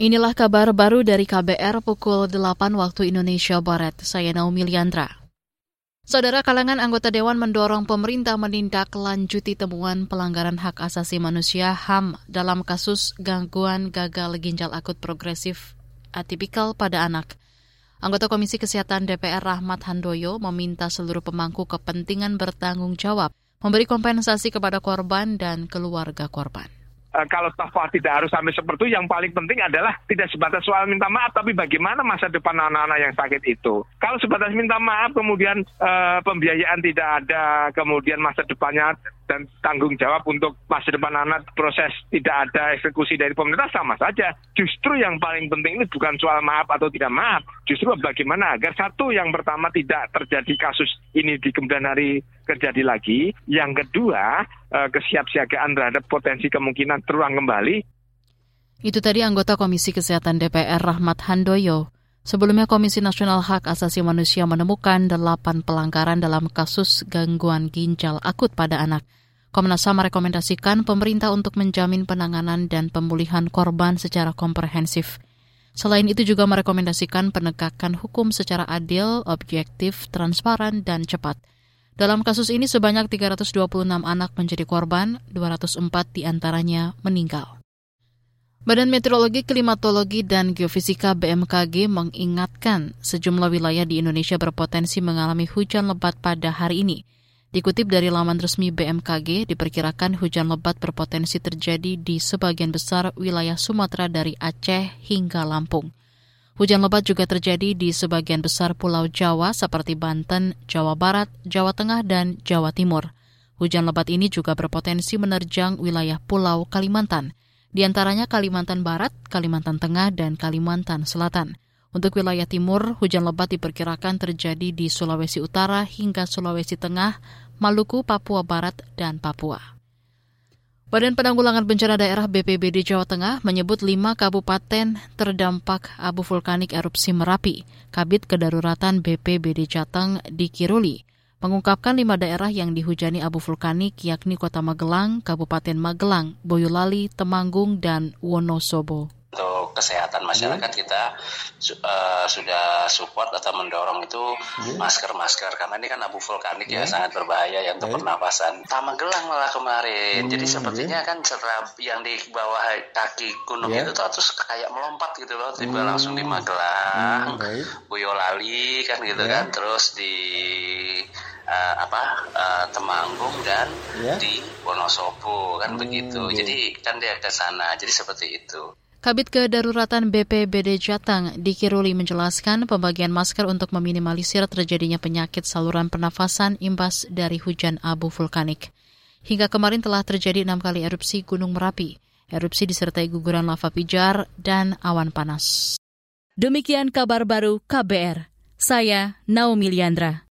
Inilah kabar baru dari KBR pukul 8 waktu Indonesia Barat. Saya Naomi Liandra. Saudara kalangan anggota Dewan mendorong pemerintah menindaklanjuti temuan pelanggaran hak asasi manusia HAM dalam kasus gangguan gagal ginjal akut progresif atipikal pada anak. Anggota Komisi Kesehatan DPR Rahmat Handoyo meminta seluruh pemangku kepentingan bertanggung jawab memberi kompensasi kepada korban dan keluarga korban. Eh, kalau toh tidak harus sampai seperti itu, yang paling penting adalah tidak sebatas soal minta maaf, tapi bagaimana masa depan anak-anak yang sakit itu. Kalau sebatas minta maaf, kemudian uh, pembiayaan tidak ada, kemudian masa depannya dan tanggung jawab untuk masa depan anak proses tidak ada eksekusi dari pemerintah sama saja. Justru yang paling penting ini bukan soal maaf atau tidak maaf, justru bagaimana agar satu yang pertama tidak terjadi kasus ini di kemudian hari terjadi lagi, yang kedua uh, kesiapsiagaan terhadap potensi kemungkinan terulang kembali. Itu tadi anggota Komisi Kesehatan DPR Rahmat Handoyo. Sebelumnya Komisi Nasional Hak Asasi Manusia menemukan delapan pelanggaran dalam kasus gangguan ginjal akut pada anak. Komnas HAM merekomendasikan pemerintah untuk menjamin penanganan dan pemulihan korban secara komprehensif. Selain itu juga merekomendasikan penegakan hukum secara adil, objektif, transparan, dan cepat. Dalam kasus ini sebanyak 326 anak menjadi korban, 204 di antaranya meninggal. Badan Meteorologi, Klimatologi, dan Geofisika BMKG mengingatkan sejumlah wilayah di Indonesia berpotensi mengalami hujan lebat pada hari ini. Dikutip dari laman resmi BMKG, diperkirakan hujan lebat berpotensi terjadi di sebagian besar wilayah Sumatera dari Aceh hingga Lampung. Hujan lebat juga terjadi di sebagian besar pulau Jawa seperti Banten, Jawa Barat, Jawa Tengah, dan Jawa Timur. Hujan lebat ini juga berpotensi menerjang wilayah pulau Kalimantan, di antaranya Kalimantan Barat, Kalimantan Tengah, dan Kalimantan Selatan. Untuk wilayah timur, hujan lebat diperkirakan terjadi di Sulawesi Utara hingga Sulawesi Tengah, Maluku, Papua Barat, dan Papua. Badan Penanggulangan Bencana Daerah BPBD Jawa Tengah menyebut lima kabupaten terdampak abu vulkanik erupsi Merapi. Kabit Kedaruratan BPBD Jateng di Kiruli mengungkapkan lima daerah yang dihujani abu vulkanik yakni Kota Magelang, Kabupaten Magelang, Boyolali, Temanggung, dan Wonosobo untuk kesehatan masyarakat kita uh, sudah support atau mendorong itu masker-masker karena ini kan abu vulkanik ya sangat berbahaya ya untuk pernapasan. Tamagelang malah kemarin. Hmm, Jadi sepertinya kan serap yang di bawah kaki gunung yeah. itu tuh terus kayak melompat gitu loh tiba hmm. langsung di Magelang, hmm, Boyolali kan gitu yeah. kan terus di uh, apa uh, Temanggung dan yeah. di Wonosobo kan hmm, begitu. Jadi kan dia ke sana. Jadi seperti itu. Kabit Kedaruratan BPBD Jatang di Kiruli menjelaskan pembagian masker untuk meminimalisir terjadinya penyakit saluran pernafasan imbas dari hujan abu vulkanik. Hingga kemarin telah terjadi enam kali erupsi Gunung Merapi. Erupsi disertai guguran lava pijar dan awan panas. Demikian kabar baru KBR. Saya Naomi Liandra.